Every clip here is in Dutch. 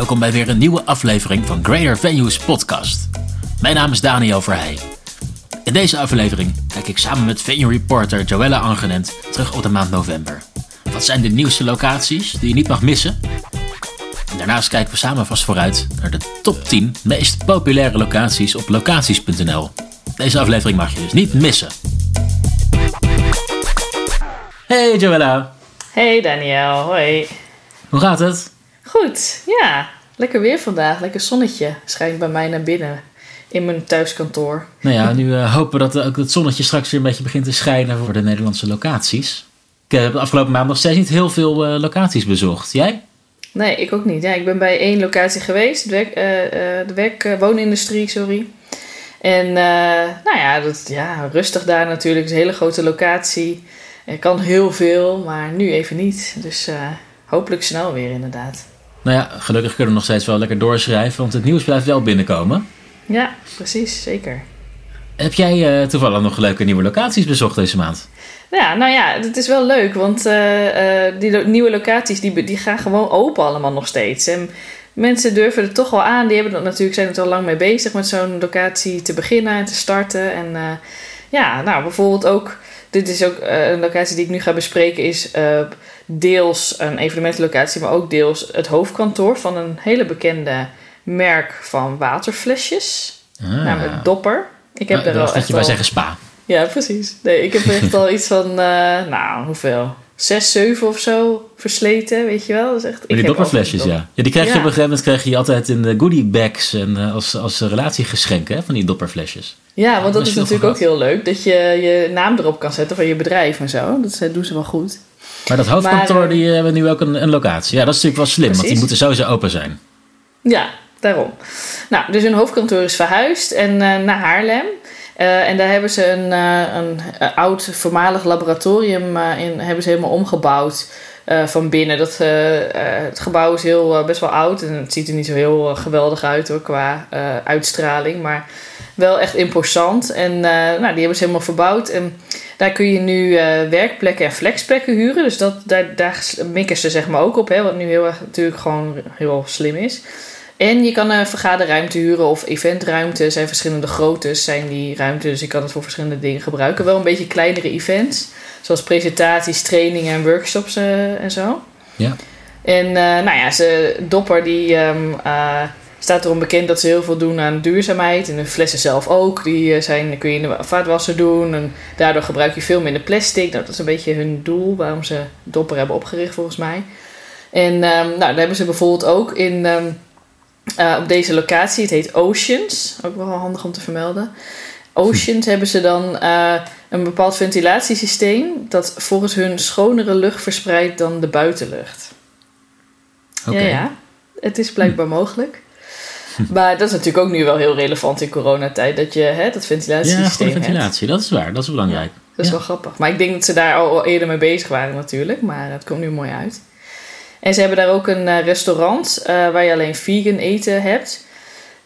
welkom bij weer een nieuwe aflevering van Greater Venues podcast. Mijn naam is Daniel Verheij. In deze aflevering kijk ik samen met venue reporter Joella Angenent terug op de maand november. Wat zijn de nieuwste locaties die je niet mag missen? En daarnaast kijken we samen vast vooruit naar de top 10 meest populaire locaties op locaties.nl. Deze aflevering mag je dus niet missen. Hey Joella, Hey Daniel, hoi. hoe gaat het? Goed, ja. Lekker weer vandaag, lekker zonnetje schijnt bij mij naar binnen in mijn thuiskantoor. Nou ja, nu eh, hopen we dat ook het zonnetje straks weer een beetje begint te schijnen voor de Nederlandse locaties. Ik eh, heb de afgelopen maand nog steeds niet heel veel eh, locaties bezocht. Jij? Nee, ik ook niet. Ja, ik ben bij één locatie geweest, de, werk, eh, eh, de werk, eh, woonindustrie, sorry. En eh, nou ja, dat, ja, rustig daar natuurlijk. Het is een hele grote locatie. Er kan heel veel, maar nu even niet. Dus eh, hopelijk snel weer inderdaad. Nou ja, gelukkig kunnen we nog steeds wel lekker doorschrijven, want het nieuws blijft wel binnenkomen. Ja, precies, zeker. Heb jij eh, toevallig nog leuke nieuwe locaties bezocht deze maand? Ja, nou ja, het is wel leuk, want eh, eh, die nieuwe locaties die, die gaan gewoon open allemaal nog steeds. En mensen durven er toch wel aan, die hebben er natuurlijk, zijn er al lang mee bezig met zo'n locatie te beginnen en te starten. En ja, nou bijvoorbeeld ook, dit is ook eh, een locatie die ik nu ga bespreken, is eh, deels een evenementenlocatie, maar ook deels het hoofdkantoor van een hele bekende merk van waterflesjes, Ah. namelijk Dopper. Ik heb Ah, er ik al dat echt je al- zeggen spa. ja, precies. Nee, ik heb echt al iets van, eh, nou, hoeveel? Zes, zeven of zo versleten, weet je wel? Dat is echt, Maar die dopperflesjes, ja. ja. Die krijg je Ja. op een gegeven moment krijg je altijd in de goodie bags en eh, als, als relatiegeschenken hè, van die dopperflesjes. dop. Ja, want dat is natuurlijk ook heel leuk. Dat je je naam erop kan zetten van je bedrijf en zo. Dat eh, doen ze wel goed. Maar dat hoofdkantoor, Maar, eh, die hebben nu ook een, een locatie. Ja, dat is natuurlijk wel slim, want die moeten sowieso open zijn. Ja, daarom. Nou, dus hun hoofdkantoor is verhuisd en, eh, naar Haarlem. Eh, en daar hebben ze een, eh, een, eh, oud voormalig laboratorium in, hebben ze helemaal omgebouwd van binnen. Dat, het gebouw is heel, best wel oud en het ziet er niet zo heel geweldig uit hoor, qua uitstraling. Maar wel echt imposant. En nou, die hebben ze helemaal verbouwd. En daar kun je nu werkplekken en flexplekken huren. Dus dat, daar, daar mikken ze zeg maar ook op. Hè, wat nu heel erg natuurlijk gewoon heel slim is. En je kan een vergaderruimte huren of eventruimte. Er zijn verschillende groottes zijn die ruimte. Dus je kan het voor verschillende dingen gebruiken. Wel een beetje kleinere events. Zoals presentaties, trainingen en workshops eh, en zo. Ja. En eh, nou ja, ze, Dopper die ehm, eh, staat erom bekend dat ze heel veel doen aan duurzaamheid. En de flessen zelf ook. Die zijn, kun je in de vaatwasser doen. En daardoor gebruik je veel minder plastic. Nou, dat is een beetje hun doel waarom ze Dopper hebben opgericht volgens mij. En ehm, nou, daar hebben ze bijvoorbeeld ook in, ehm, eh, op deze locatie, het heet Oceans. Ook wel handig om te vermelden. Oceans hebben ze dan eh, een bepaald ventilatiesysteem dat volgens hun schonere lucht verspreidt dan de buitenlucht. Oké. Ja, ja. Het is blijkbaar mogelijk. Maar dat is natuurlijk ook nu wel heel relevant in coronatijd, dat je hè, dat Ja, ventilatiesysteem hebt. ventilatie, dat is waar, dat is belangrijk. Dat is Ja. wel grappig. Maar ik denk dat ze daar al, al eerder mee bezig waren natuurlijk. Maar het komt nu mooi uit. En ze hebben daar ook een eh, restaurant eh, waar je alleen vegan eten hebt.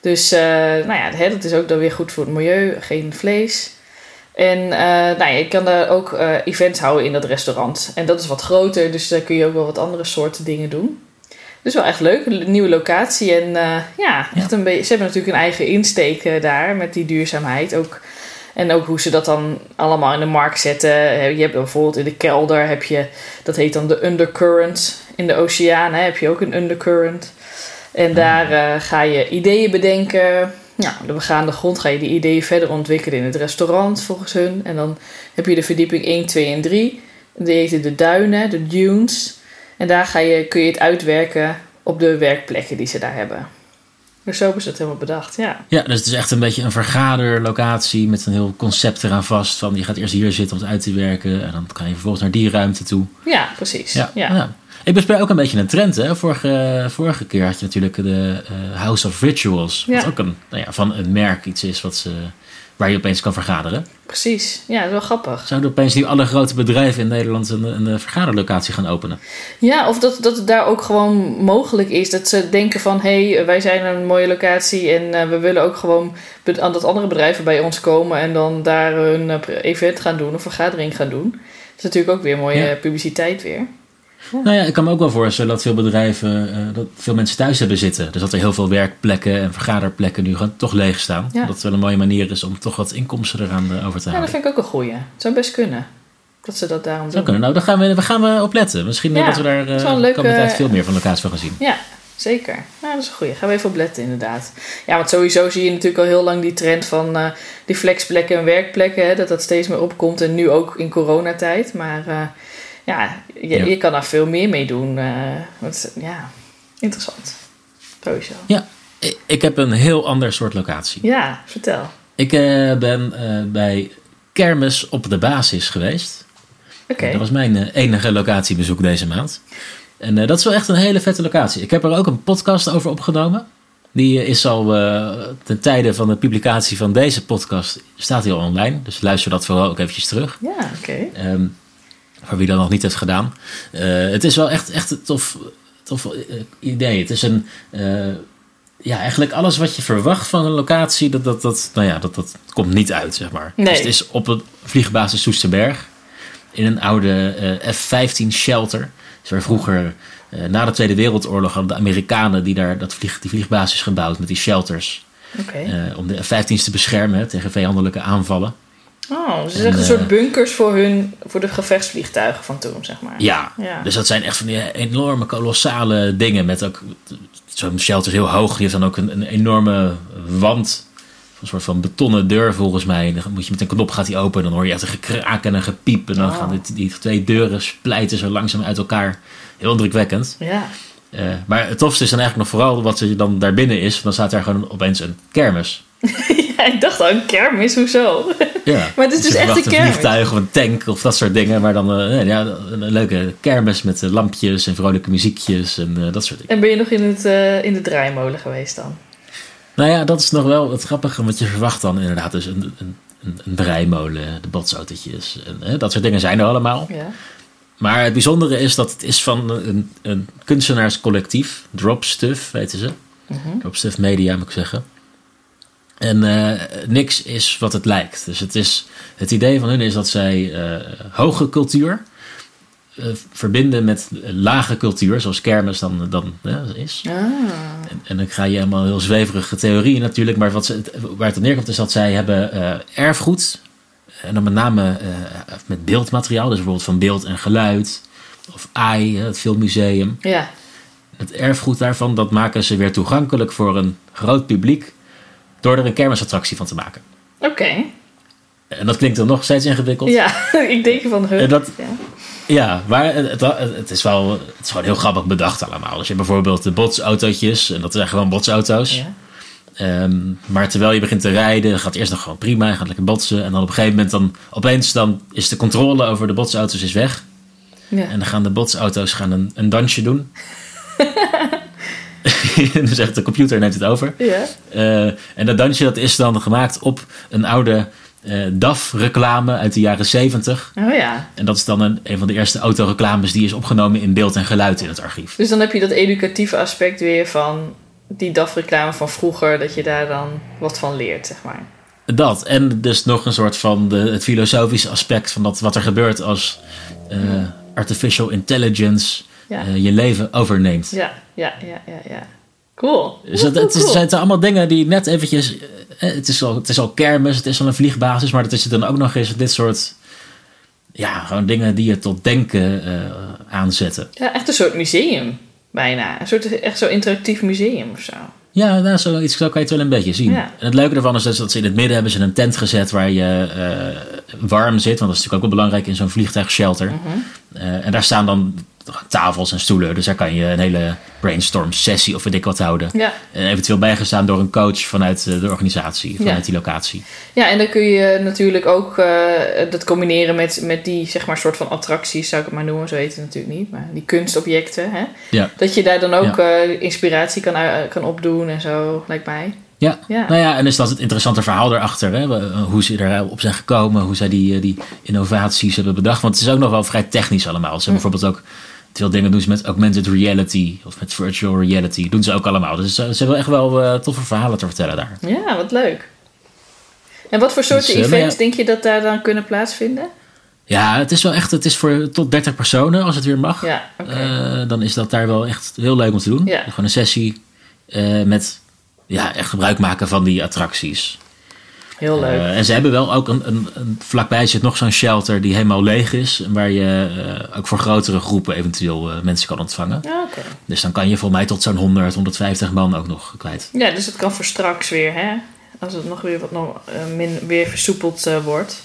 Dus eh, nou ja, hè, dat is ook dan weer goed voor het milieu. Geen vlees. En nou ja, je kan daar ook eh, events houden in dat restaurant. En dat is wat groter, dus daar kun je ook wel wat andere soorten dingen doen. Dus wel echt leuk, een nieuwe locatie. En ja, echt een beetje, ze hebben natuurlijk een eigen insteek daar met die duurzaamheid. Ook, en ook hoe ze dat dan allemaal in de markt zetten. Je hebt bijvoorbeeld in de kelder, heb je, dat heet dan de undercurrent. In de oceaan hè, heb je ook een undercurrent. En daar eh, ga je ideeën bedenken. Nou, de begaande grond ga je die ideeën verder ontwikkelen in het restaurant volgens hun. En dan heb je de verdieping 1, 2 en 3. Die heten de duinen, de dunes. En daar ga je, kun je het uitwerken op de werkplekken die ze daar hebben. Dus zo ze het helemaal bedacht, ja. Ja, dus het is echt een beetje een vergaderlocatie met een heel concept eraan vast. Van je gaat eerst hier zitten om het uit te werken en dan kan je vervolgens naar die ruimte toe. Ja, precies. Ja. ja. Ik bespreek ook een beetje een trend. Hè? Vorige, vorige keer had je natuurlijk de eh, House of Rituals. Wat Ja. ook een, nou ja, van een merk iets is wat ze, waar je opeens kan vergaderen. precies. Ja, dat is wel grappig. Zouden opeens nu alle grote bedrijven in Nederland een, een, vergaderlocatie gaan openen? Ja, of dat, dat het daar ook gewoon mogelijk is. Dat ze denken van, hé, hey, wij zijn een mooie locatie en eh, we willen ook gewoon aan dat andere bedrijven bij ons komen en dan daar hun eh, event gaan doen of vergadering gaan doen. Dat is natuurlijk ook weer mooie Ja. publiciteit weer. Nou ja, ik kan me ook wel voorstellen dat veel bedrijven, eh, dat veel mensen thuis hebben zitten. Dus dat er heel veel werkplekken en vergaderplekken nu gewoon toch leeg staan. Ja. Dat het wel een mooie manier is om toch wat inkomsten eraan eh, over te Ja, dat vind ik ook een goeie. Het zou best kunnen. Dat ze dat daarom Zou doen. kunnen. Nou, daar gaan we, daar gaan we op letten. Misschien eh, Ja, dat we daar eh een de leuke- tijd veel meer van locaties van gaan zien. Ja, zeker. Nou, dat is een goeie. Gaan we even op letten, inderdaad. Ja, want sowieso zie je natuurlijk al heel lang die trend van eh, die flexplekken en werkplekken. Hè, dat dat steeds meer opkomt. En nu ook in coronatijd. Maar eh, ja, je, Ja. je kan daar veel meer mee doen. eh, want, ja, interessant. Sowieso. Ja, ik, ik heb een heel ander soort locatie. Ja, vertel. Ik eh, ben eh, bij Kermis op de basis geweest. Oké. Dat was mijn enige locatiebezoek deze maand. En dat is wel echt een hele vette locatie. Ik heb er ook een podcast over opgenomen. Die is al ten tijde van de publicatie van deze podcast staat hij al online. Dus luister dat vooral ook eventjes terug. Ja, oké. Ehm, voor wie dat nog niet heeft gedaan. Eh, het is wel echt, echt een tof, tof eh, idee. Het is een... eh, ja, eigenlijk alles wat je verwacht van een locatie, dat, dat, dat, nou ja, dat, dat komt niet uit, zeg maar. Nee. Dus het is op een vliegbasis Soesterberg. In een oude eh, F-15 shelter. Dus waar vroeger, na de Tweede Wereldoorlog, hadden de Amerikanen die daar dat vlieg, die vliegbasis gebouwd met die shelters. Om de F-15's te beschermen hè, tegen vijandelijke aanvallen. Oh, ze en, zeggen een soort bunkers voor, hun, voor de gevechtsvliegtuigen van toen, zeg maar. Ja, Ja. dus dat zijn echt van die enorme, kolossale dingen. Met ook, zo'n shelter is heel hoog. Die heeft dan ook een, een enorme wand. Een soort van betonnen deur volgens mij. Dan moet je met een knop gaat die open. Dan hoor je echt een gekraak en een gepiep. En dan Oh. gaan die, die twee deuren splijten zo langzaam uit elkaar. Heel indrukwekkend. Ja. Eh, maar het tofste is dan eigenlijk nog vooral wat er dan daarbinnen is. Dan staat daar gewoon opeens een kermis. ja, ik dacht al, een kermis, hoezo? Ja. Maar het is dus je echt een een kermis. vliegtuig of een tank of dat soort dingen. Maar dan eh, ja, een, leuke kermis met eh, lampjes en vrolijke muziekjes en eh, dat soort dingen. En ben je nog in, het, in de draaimolen geweest dan? Nou ja, dat is nog wel het grappige. Want je verwacht dan inderdaad dus een, een, een, een draaimolen, de botsautootjes. En, dat soort dingen zijn er allemaal. Ja. Maar het bijzondere is dat het is van een, een kunstenaarscollectief. Drop Stuff heten ze. Mhm. Drop Stuff Media moet ik zeggen. En eh, niks is wat het lijkt. Dus het, is, het idee van hun is dat zij eh, hoge cultuur eh, verbinden met lage cultuur, zoals kermis dan, dan is. Ah. En, en dan ga je helemaal heel zweverige theorieën natuurlijk. Maar wat ze, waar het op neerkomt is dat zij hebben erfgoed. En dan met name met beeldmateriaal. Dus bijvoorbeeld van beeld en geluid. Of AI, het filmmuseum. Ja. Het erfgoed daarvan, dat maken ze weer toegankelijk voor een groot publiek. Door er een kermisattractie van te maken. Oké. En dat klinkt dan nog steeds ingewikkeld. Ja, ik denk van hun. Dat- Ja. Ja, maar het, is wel het is gewoon heel grappig bedacht allemaal. Dus je hebt bijvoorbeeld de botsautootjes. En dat zijn gewoon botsauto's. Ja. Ehm, maar terwijl je begint te rijden, gaat het eerst nog gewoon prima. Je gaat lekker botsen. En dan op een gegeven moment dan opeens dan is de controle over de botsauto's is weg. Ja. En dan gaan de botsauto's gaan een, een dansje doen. dan zegt de computer neemt het over. ja. Eh, en dat dansje dat is dan gemaakt op een oude eh DAF-reclame uit de jaren 70. Oh ja. En dat is dan een, een van de eerste autoreclames die is opgenomen in beeld en geluid in het archief. Dus dan heb je dat educatieve aspect weer van die DAF-reclame van vroeger, dat je daar dan wat van leert, zeg maar. Dat. En dus nog een soort van de, het filosofische aspect van dat, wat er gebeurt als eh, artificial intelligence Eh, je leven overneemt. Ja, ja, ja, ja, ja. Cool. Dus het, het, Cool. zijn allemaal dingen die net eventjes... eh, Het is, al, het is al kermis, het is al een vliegbasis, maar het is dan ook nog eens dit soort... Ja, gewoon dingen die je tot denken eh, aanzetten. Ja, echt een soort museum, bijna. Een soort echt zo interactief museum of zo. Ja, nou, zoiets zo kan je het wel een beetje zien. Ja. En het leuke ervan is dus dat ze in het midden hebben ze een tent gezet waar je eh, warm zit. Want dat is natuurlijk ook wel belangrijk in zo'n vliegtuigshelter. Eh, en daar staan dan tafels en stoelen. Dus daar kan je een hele brainstorm sessie of weet ik wat houden. Ja. En eventueel bijgestaan door een coach vanuit eh, de organisatie, vanuit Ja. die locatie. ja, en dan kun je natuurlijk ook eh, dat combineren met, met die, zeg maar, soort van attracties, zou ik het maar noemen. Zo heet het natuurlijk niet, maar die kunstobjecten. Hè? Ja. Dat je daar dan ook eh, inspiratie kan, kan opdoen en zo, lijkt mij. Ja. Ja. nou ja, en is dat het interessante verhaal erachter. Hè? Hoe ze erop zijn gekomen, hoe zij die, die innovaties hebben bedacht. Want het is ook nog wel vrij technisch allemaal. Ze hebben bijvoorbeeld ook veel dingen doen ze met augmented reality of met virtual reality. Doen ze ook allemaal. Dus ze, ze hebben echt wel eh, toffe verhalen te vertellen daar. Ja, wat leuk. En wat voor soorten Dus, eh, nou events ja. denk je dat daar dan kunnen plaatsvinden? Ja, het is wel echt, het is voor tot 30 personen als het weer mag. Ja. Eh, dan is dat daar wel echt heel leuk om te doen. Ja. Gewoon een sessie eh, met ja, echt gebruik maken van die attracties. Heel leuk. Eh, en ze hebben wel ook een, een, een vlakbij zit nog zo'n shelter die helemaal leeg is. Waar je eh, ook voor grotere groepen eventueel eh, mensen kan ontvangen. Ja, oké. Dus dan kan je volgens mij tot zo'n 100, 150 man ook nog kwijt. Ja, dus het kan voor straks weer, hè? Als het nog weer wat nog, min, weer versoepeld wordt.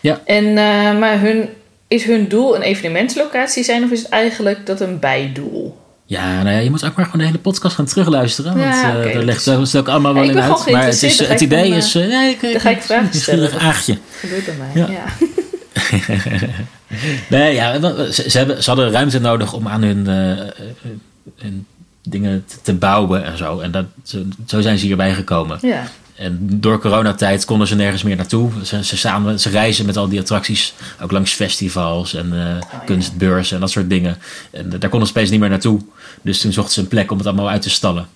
Ja. En, maar hun, is hun doel een evenementslocatie zijn of is het eigenlijk dat een bijdoel? Ja, nou ja, je moet ook maar gewoon de hele podcast gaan terugluisteren. Want Ja, eh, daar is het ook allemaal wel Ja, ik in uit. Maar het, is, het ik idee van, is... eh, ja, ik, dan ga ik vragen stellen. nieuwsgierig aagje. Gebeurt bij mij, Ja. Nee, ja, ze, ze, hebben, ze hadden ruimte nodig om aan hun, hun dingen te, bouwen en zo. En dat, zo, zo zijn ze hierbij gekomen. Ja. En door coronatijd konden ze nergens meer naartoe. Ze, ze, samen, ze reizen met al die attracties, ook langs festivals en eh, kunstbeurzen en dat soort dingen. En eh, daar konden ze opeens niet meer naartoe. Dus toen zochten ze een plek om het allemaal uit te stallen.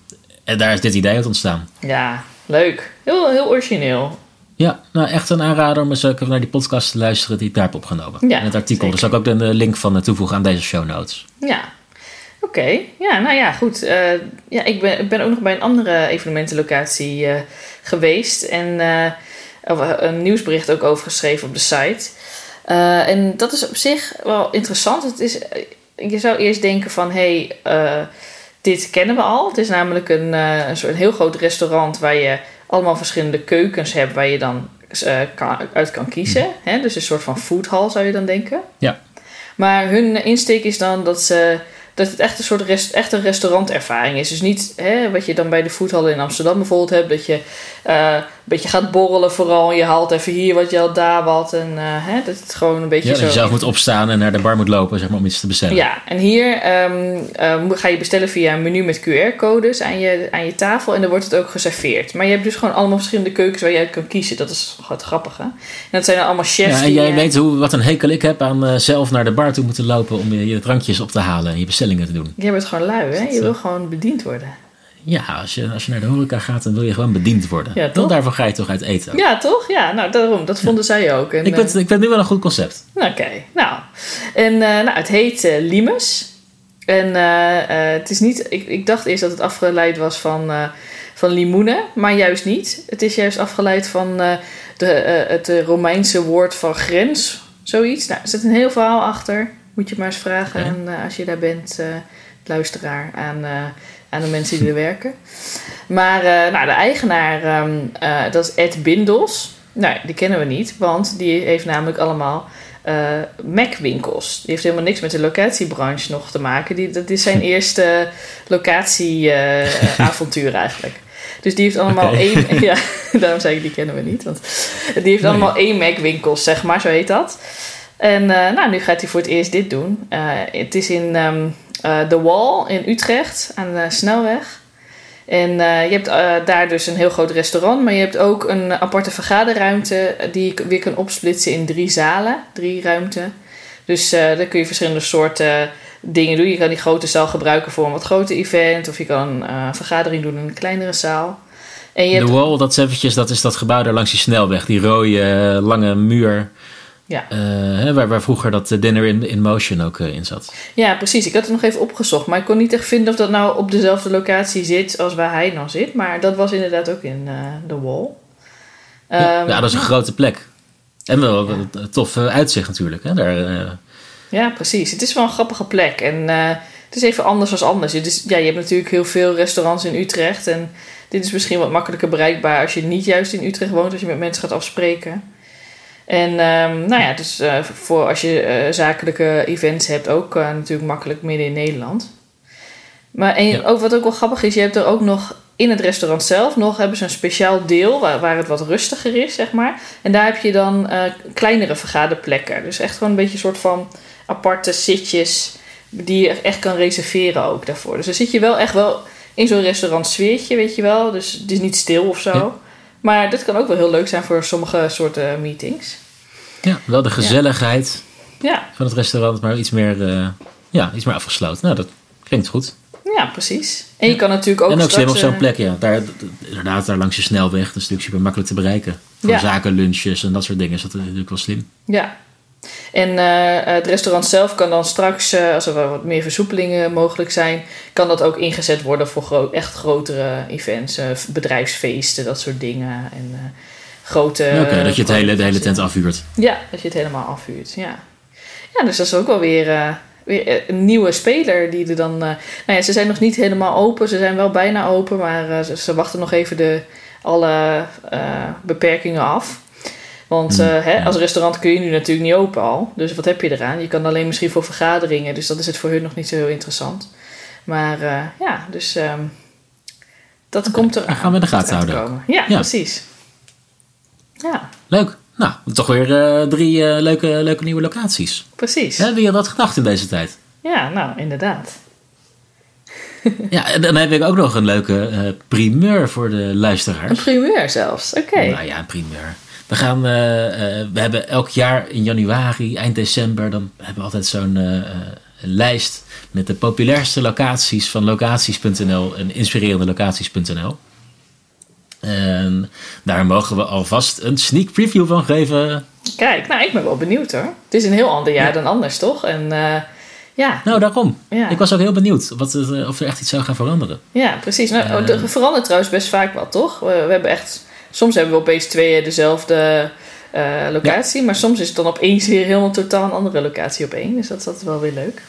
En daar is dit idee uit ontstaan. ja, leuk. Heel, heel origineel. Ja, nou echt een aanrader om eens ook naar die podcast te luisteren die ik daar heb opgenomen. Ja, en het artikel. zeker. Dus zal ik ook de link van eh, toevoegen aan deze show notes. Ja, oké. Ja, nou ja, goed. Eh, ja, ik, ben, ik ben ook nog bij een andere evenementenlocatie eh, geweest. En eh, of, een nieuwsbericht ook over geschreven op de site. Eh, en dat is op zich wel interessant. Het is, eh, je zou eerst denken van... Hé, hey, eh, dit kennen we al. Het is namelijk een, eh, een soort heel groot restaurant... waar je allemaal verschillende keukens hebt... waar je dan eh, kan- uit kan kiezen. Hè? Dus een soort van foodhall zou je dan denken. Ja. Maar hun insteek is dan dat, ze, dat het echt een soort rest, echt een restaurantervaring is. Dus niet hè, wat je dan bij de foodhallen in Amsterdam bijvoorbeeld hebt. Dat je eh, een beetje gaat borrelen vooral. En je haalt even hier wat, je haalt daar wat. En eh, hè, dat het gewoon een beetje Ja, zo... dat je zelf moet opstaan en naar de bar moet lopen zeg maar, om iets te bestellen. Ja, en hier ehm, eh, ga je bestellen via een menu met QR-codes aan je, aan je tafel en dan wordt het ook geserveerd. Maar je hebt dus gewoon allemaal verschillende keukens waar je uit kan kiezen. Dat is het grappige. En dat zijn dan allemaal chefs Ja, en jij weet hoe, wat een hekel ik heb aan zelf naar de bar toe moeten lopen om je, je drankjes op te halen en je bestellingen te doen. Jij bent gewoon lui, hè? Je wil gewoon bediend worden. Ja, als je, als je naar de horeca gaat, dan wil je gewoon bediend worden. Ja, toch? daarvoor ga je toch uit eten. ook. Ja, toch? Ja, nou daarom. Dat vonden zij ook. En, ik, vind, eh, ik vind nu wel een goed concept. Oké, nou. En eh, nou, het heet eh, Limes. En eh, eh, het is niet... Ik, ik dacht eerst dat het afgeleid was van, eh, van limoenen, maar juist niet. Het is juist afgeleid van eh, de, eh, het eh, Romeinse woord van grens. Zoiets. Nou, er zit een heel verhaal achter. Moet je maar eens vragen aan, eh, als je daar bent, eh, luisteraar, aan, eh, aan de mensen die er werken. Maar nou, de eigenaar, ehm, eh, dat is Ed Bindels. Nou, die kennen we niet, want die heeft namelijk allemaal eh, Mac-winkels. Die heeft helemaal niks met de locatiebranche nog te maken. Die, dat is zijn eerste locatieavontuur eigenlijk. Dus die heeft allemaal één... Ja, daarom zei ik, die kennen we niet. Want die heeft Nee. allemaal één Mac-winkels, zeg maar, zo heet dat. En eh, nou, nu gaat hij voor het eerst dit doen. Eh, het is in eh, The Wall in Utrecht, aan de snelweg. En je hebt daar dus een heel groot restaurant, maar je hebt ook een aparte vergaderruimte die je weer kan opsplitsen in drie zalen, drie ruimten. Dus daar kun je verschillende soorten dingen doen. Je kan die grote zaal gebruiken voor een wat groter event, of je kan een vergadering doen in een kleinere zaal. En je De hebt, wall, dat is eventjes, dat is dat gebouw daar langs die snelweg. Die rode, lange muur. Ja. eh, hè, waar, waar vroeger dat eh, Dinner in, in Motion ook eh, in zat. ja, precies. Ik had het nog even opgezocht, maar ik kon niet echt vinden of dat nou op dezelfde locatie zit als waar hij nou zit. Maar dat was inderdaad ook in The Wall. Ja, Ehm, ja, dat is een grote plek. En wel een tof uitzicht natuurlijk. Hè? Daar, Ja, precies. Het is wel een grappige plek. En het is even anders dan anders. Het is, ja, je hebt natuurlijk heel veel restaurants in Utrecht. En dit is misschien wat makkelijker bereikbaar als je niet juist in Utrecht woont. Als je met mensen gaat afspreken. En ehm, nou ja, dus eh, voor als je eh, zakelijke events hebt ook eh, natuurlijk makkelijk midden in Nederland. Maar en Ja. ook wat ook wel grappig is, je hebt er ook nog in het restaurant zelf nog hebben ze een speciaal deel waar, waar het wat rustiger is, zeg maar. En daar heb je dan kleinere vergaderplekken. Dus echt gewoon een beetje een soort van aparte zitjes die je echt kan reserveren ook daarvoor. Dus dan zit je wel echt wel in zo'n restaurant sfeertje, weet je wel. Dus het is niet stil of zo. Ja. Maar dit kan ook wel heel leuk zijn voor sommige soorten meetings. ja, wel de gezelligheid Ja, van het restaurant, maar iets meer, eh, ja, iets meer afgesloten. Nou, dat klinkt goed. ja precies. En je kan natuurlijk ook en ook slim op zo'n eh, plek, ja. Daar, inderdaad, daar langs je snelweg. Dat is natuurlijk super makkelijk te bereiken. Voor Ja. zaken, lunches en dat soort dingen is dat natuurlijk wel slim. Ja. En eh, het restaurant zelf kan dan straks, eh, als er wat meer versoepelingen mogelijk zijn, kan dat ook ingezet worden voor gro echt grotere events, eh, bedrijfsfeesten, dat soort dingen. En grote. Oké, dat je het hele, de hele tent afhuurt. Ja, dat je het helemaal afhuurt. Ja, ja dus dat is ook wel weer, weer een nieuwe speler die er dan. nou ja, ze zijn nog niet helemaal open, ze zijn wel bijna open, maar ze, ze wachten nog even de, alle beperkingen af. Want Hmm, eh, hè, als restaurant kun je nu natuurlijk niet open al. Dus wat heb je eraan? Je kan alleen misschien voor vergaderingen. Dus dat is het voor hun nog niet zo heel interessant. Maar eh, ja, dus ehm, dat komt er gaan we in de gaten houden. Ja, Ja. precies. Ja, Leuk. Nou, toch weer eh, drie leuke, leuke nieuwe locaties. precies. Hebben je wat gedacht in deze tijd? Ja, nou, inderdaad. Ja, en dan heb ik ook nog een leuke primeur voor de Een luisteraars. primeur zelfs. Oké. Nou ja, een primeur. We, gaan, eh, eh, we hebben elk jaar in januari, eind december, dan hebben we altijd zo'n eh, lijst met de populairste locaties van locaties.nl en inspirerende locaties.nl. En daar mogen we alvast een sneak preview van geven. Kijk, nou, ik ben wel benieuwd hoor. Het is een heel ander jaar Ja. dan anders, toch? En ja, Nou, daarom. Ja. Ik was ook heel benieuwd wat of er echt iets zou gaan veranderen. ja, precies. Nou, het verandert trouwens best vaak wat, toch? We, we hebben echt... Soms hebben we opeens twee dezelfde eh, locatie, maar soms is het dan opeens weer helemaal totaal een andere locatie op één. Dus dat is altijd wel weer leuk.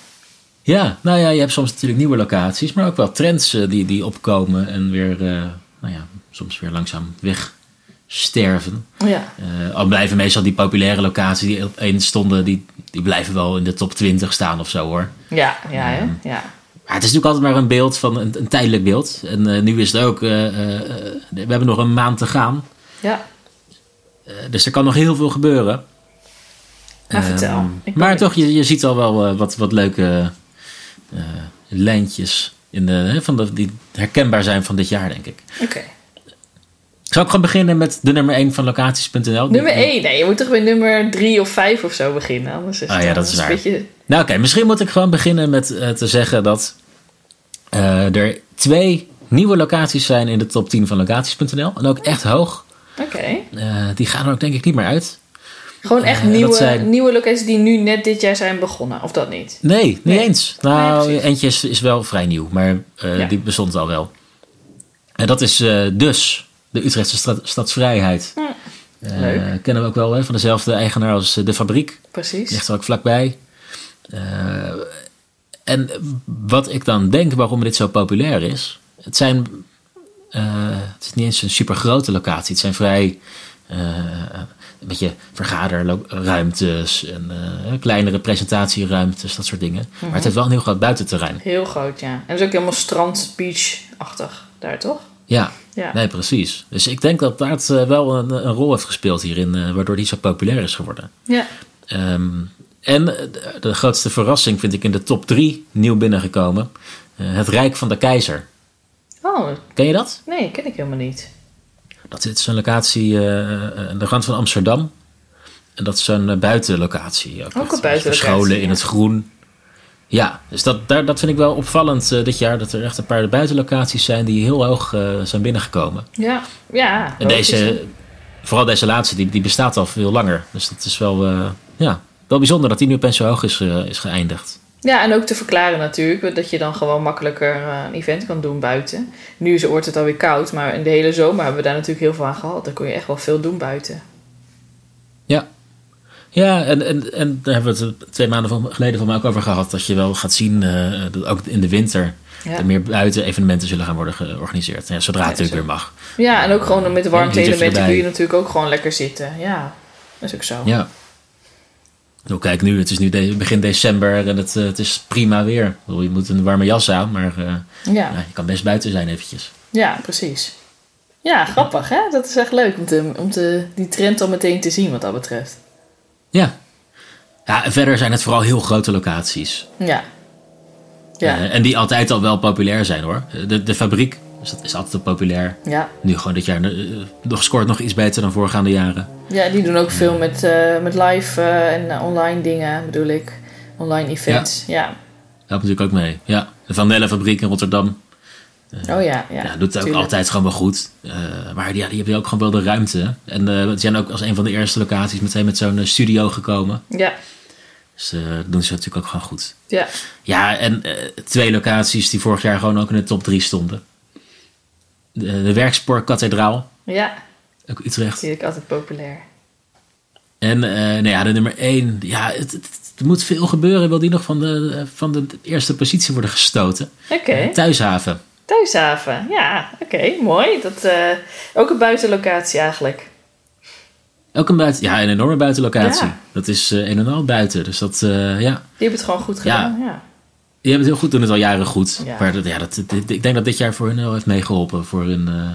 Ja, nou ja, je hebt soms natuurlijk nieuwe locaties, maar ook wel trends eh, die, die opkomen en weer, eh, nou ja, soms weer langzaam wegsterven. Ja, al blijven meestal die populaire locaties die op één stonden, die, die blijven wel in de top 20 staan of zo hoor. ja, ja? Ehm. ja. Maar het is natuurlijk altijd maar een beeld van een, een tijdelijk beeld. En eh, nu is het ook, eh, we hebben nog een maand te gaan. ja. Dus er kan nog heel veel gebeuren. Ehm, vertel. Ik ben maar toch, je, je ziet al wel wat, wat leuke lijntjes in de, van de, die herkenbaar zijn van dit jaar, denk ik. Oké. Zal ik gewoon beginnen met de nummer 1 van locaties.nl? Nummer 1. Nee, je moet toch bij nummer 3 of 5 of zo beginnen. Anders is Ah het ja, dat is een waar. beetje... Nou oké, misschien moet ik gewoon beginnen met eh, te zeggen dat eh, er twee nieuwe locaties zijn in de top 10 van locaties.nl. En ook echt hoog. Oké. Eh, die gaan er ook denk ik niet meer uit. Gewoon echt nieuwe, zijn- nieuwe locaties die nu net dit jaar zijn begonnen. Of dat niet? Nee, niet Nee. eens. Nou, eentje is, is wel vrij nieuw, maar Ja. die bestond al wel. En dat is dus de Utrechtse Stad, Stadsvrijheid. Hm, leuk. kennen we ook wel hè, van dezelfde eigenaar als de fabriek. Precies. Ligt er ook vlakbij. Eh, en wat ik dan denk waarom dit zo populair is. Het zijn. eh, het is niet eens een super grote locatie. Het zijn vrij. eh, een beetje vergaderruimtes en kleinere presentatieruimtes, dat soort dingen. Maar het heeft wel een heel groot buitenterrein. Heel groot, ja. En dat is ook helemaal strand, beach-achtig daar, toch? Ja, Ja. nee, precies. Dus ik denk dat daar het eh, wel een, een rol heeft gespeeld hierin, waardoor die zo populair is geworden. Ja. Ehm, en de, grootste verrassing vind ik in de top 3 nieuw binnengekomen. Eh, het Rijk van de Keizer. Oh, Ken je dat? nee, ken ik helemaal niet. Dat is een locatie eh, aan de rand van Amsterdam. En dat is zo'n eh, buitenlocatie. Ook, een buitenlocatie, Verscholen in het groen. Ja, dus dat, daar, dat vind ik wel opvallend eh, dit jaar. Dat er echt een paar buitenlocaties zijn die heel hoog eh, zijn binnengekomen. Ja, ja. En deze, vooral deze laatste, die, die bestaat al veel langer. Dus dat is wel, eh, ja, wel bijzonder dat die nu opeens zo hoog is, eh, is geëindigd. Ja, en ook te verklaren natuurlijk, dat je dan gewoon makkelijker eh, een event kan doen buiten. Nu is, wordt het alweer koud, maar in de hele zomer hebben we daar natuurlijk heel veel aan gehad. Dan kon je echt wel veel doen buiten. Ja. Ja, en, en, en daar hebben we het twee maanden van- geleden van mij ook over gehad. Dat je wel gaat zien eh, dat ook in de winter Ja. er meer buiten evenementen zullen gaan worden georganiseerd. Ja, zodra het natuurlijk weer mag. Ja, en ook gewoon met de warmte-elementen erbij. kun je natuurlijk ook gewoon lekker zitten. Ja, dat is ook zo. Ja. Nou, kijk nu, het is nu de- begin december en het, eh, het is prima weer. Bedoel, je moet een warme jas aan, maar eh, Ja, ja, je kan best buiten zijn eventjes. ja precies. Ja, grappig hè? Dat is echt leuk om, te, om te, die trend al meteen te zien wat dat betreft. Ja. Ja, en verder zijn het vooral heel grote locaties. Ja. Ja, Eh, en die altijd al wel populair zijn hoor. De, de fabriek dus dat is altijd al populair. ja. Nu gewoon dit jaar eh, nog scoort nog iets beter dan voorgaande jaren. ja, die doen ook veel met, eh, met live eh, en online dingen bedoel ik. Online events. Ja. Helpt natuurlijk ook mee. Ja, de Van Nelle fabriek in Rotterdam. Oh ja, ja. Ja, doet het ook altijd gewoon wel goed. Maar ja, die hebben ook gewoon wel de ruimte. En ze zijn ook als een van de eerste locaties meteen met zo'n studio gekomen. Ja, Dus uh, dat doen ze natuurlijk ook gewoon goed. Ja. Ja, en uh, twee locaties die vorig jaar gewoon ook in de top drie stonden. De, de Werkspoorkathedraal. Ja. Ook Utrecht. Natuurlijk altijd populair. En uh, nou ja, de nummer één. Ja, het, het, er moet veel gebeuren. Wil die nog van de, van de eerste positie worden gestoten? Oké. Okay. Thuishaven. Thuishaven, ja. Oké, okay, mooi. Dat, ook een buitenlocatie eigenlijk. Ook een buiten, ja, een enorme buitenlocatie. Ja. Dat is uh, een en al buiten. Dus dat, ja. Die hebben het gewoon goed gedaan, ja. ja. Die hebben het heel goed, doen het al jaren goed. Ja. Maar dat, ja, dat, dit, ik denk dat dit jaar voor hun wel heeft meegeholpen. Voor hun uh,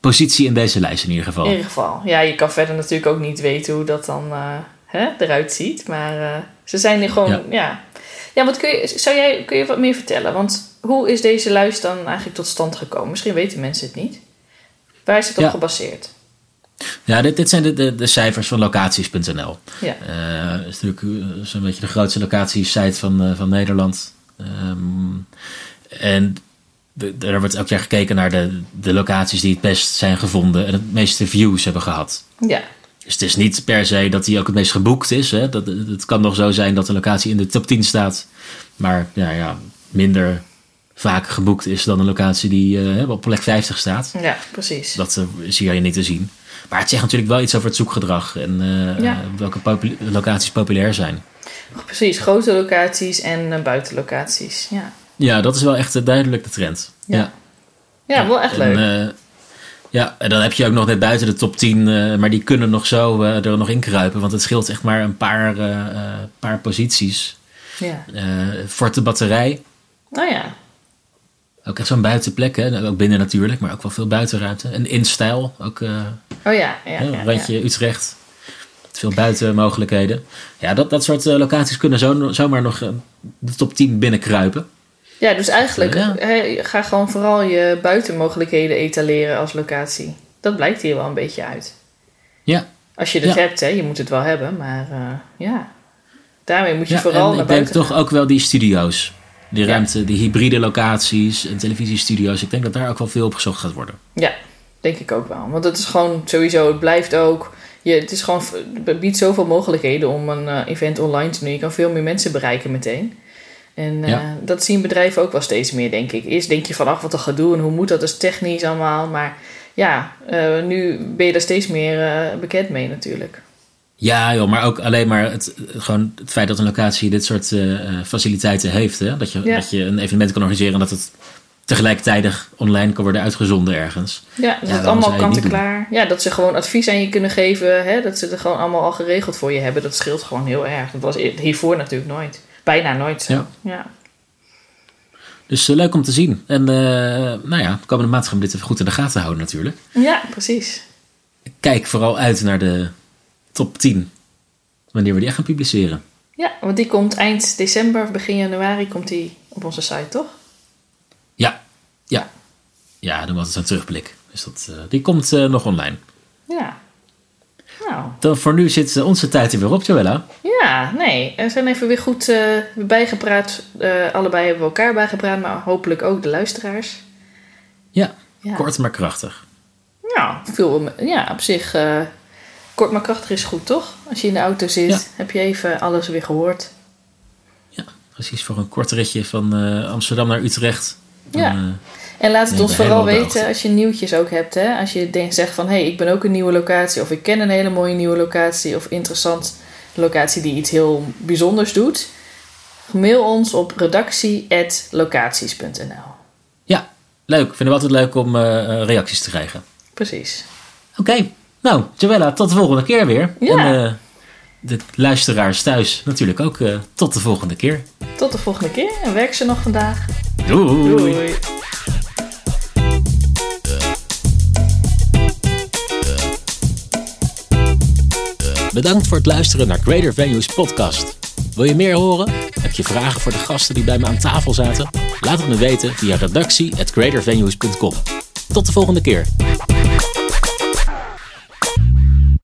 positie in deze lijst in ieder geval. In ieder geval. Ja, je kan verder natuurlijk ook niet weten hoe dat dan hè, eruit ziet. Maar ze zijn er gewoon, ja. ja. Ja, wat kun je, zou jij, kun je wat meer vertellen? Want hoe is deze lijst dan eigenlijk tot stand gekomen? Misschien weten mensen het niet. Waar is het op gebaseerd? Ja, dit, dit zijn de, de, de cijfers van locaties.nl. Ja. Uh, is natuurlijk zo'n beetje de grootste locatiesite van, uh, van Nederland. Um, en er wordt elk jaar gekeken naar de, de locaties die het best zijn gevonden en het meeste views hebben gehad. Ja. Dus het is niet per se dat die ook het meest geboekt is. Hè. Dat, het kan nog zo zijn dat een locatie in de top 10 staat, maar ja, ja, minder vaak geboekt is dan een locatie die uh, op plek 50 staat. Ja, precies. Dat zie je niet te zien. Maar het zegt natuurlijk wel iets over het zoekgedrag en uh, ja. welke popul locaties populair zijn. Precies, grote locaties en uh, buitenlocaties. Ja. ja, dat is wel echt duidelijk de trend. Ja, ja. ja wel echt leuk. En, uh, ja, en dan heb je ook nog net buiten de top 10, maar die kunnen nog zo er nog in kruipen, want het scheelt echt maar een paar, paar posities. Ja. Forte batterij. Oh ja. Ook echt zo'n buitenplek, hè? ook binnen natuurlijk, maar ook wel veel buitenruimte. En in stijl, ook oh ja, ja, ja, randje Utrecht. Veel buitenmogelijkheden. Ja, dat, dat soort uh, locaties kunnen zo, zomaar nog uh, de top 10 binnenkruipen. Ja, dus eigenlijk he, ga gewoon vooral je buitenmogelijkheden etaleren als locatie. Dat blijkt hier wel een beetje uit. Ja. Als je het hebt, hè, je moet het wel hebben, maar ja. Daarmee moet je vooral naar buiten. Ik denk toch ook wel die studio's. Die ruimte, die hybride locaties en televisiestudio's. Ik denk dat daar ook wel veel op gezocht gaat worden. Ja, denk ik ook wel. Want het is gewoon sowieso, het blijft ook. Je, het is gewoon, het biedt zoveel mogelijkheden om een uh, event online te doen. Je kan veel meer mensen bereiken meteen. En uh, ja. dat zien bedrijven ook wel steeds meer, denk ik. Eerst denk je van, ach, wat een gedoe en hoe moet dat dus technisch allemaal. Maar ja, uh, nu ben je daar steeds meer bekend mee natuurlijk. Ja, joh, maar ook alleen maar het, gewoon het feit dat een locatie dit soort faciliteiten heeft. Hè? Dat, je, ja. dat je een evenement kan organiseren en dat het tegelijkertijd online kan worden uitgezonden ergens. Ja, dat ja, het allemaal kant-en-klaar. Ja, dat ze gewoon advies aan je kunnen geven. Hè? Dat ze het gewoon allemaal al geregeld voor je hebben. Dat scheelt gewoon heel erg. Dat was hiervoor natuurlijk nooit. Bijna nooit zo. Ja. ja. Dus uh, leuk om te zien. En uh, nou ja, de komende maand gaan we dit even goed in de gaten houden natuurlijk. Ja, precies. Kijk vooral uit naar de top 10. Wanneer we die echt gaan publiceren. Ja, want die komt eind december of begin januari komt die op onze site, toch? Ja, dan was het een terugblik. Dus dat, uh, die komt uh, nog online. Ja. Nou. Dan voor nu zit onze tijd er weer op, Joella. Ja, nee. We zijn even weer goed uh, bijgepraat. allebei hebben we elkaar bijgepraat, maar hopelijk ook de luisteraars. Ja, ja. kort maar krachtig. Ja, veel, ja op zich Kort maar krachtig is goed, toch? Als je in de auto zit, ja. heb je even alles weer gehoord. Ja, precies. Voor een kort ritje van Amsterdam naar Utrecht. Dan, ja. En laat het ons vooral weten als je nieuwtjes ook hebt. Hè? Als je denkt, zegt van, hé, hey, ik ben ook een nieuwe locatie. Of ik ken een hele mooie nieuwe locatie. Of interessant locatie die iets heel bijzonders doet. Mail ons op redactie.locaties.nl Ja, leuk. Vinden we altijd leuk om uh, reacties te krijgen. Precies. Oké. Okay. Nou, Joella, tot de volgende keer weer. Ja. En uh, de luisteraars thuis natuurlijk ook uh, tot de volgende keer. Tot de volgende keer en werk ze nog vandaag. Doei. Doei. Bedankt voor het luisteren naar Greater Venues podcast. Wil je meer horen? Heb je vragen voor de gasten die bij me aan tafel zaten? Laat het me weten via redactie@greatervenues.com. Tot de volgende keer.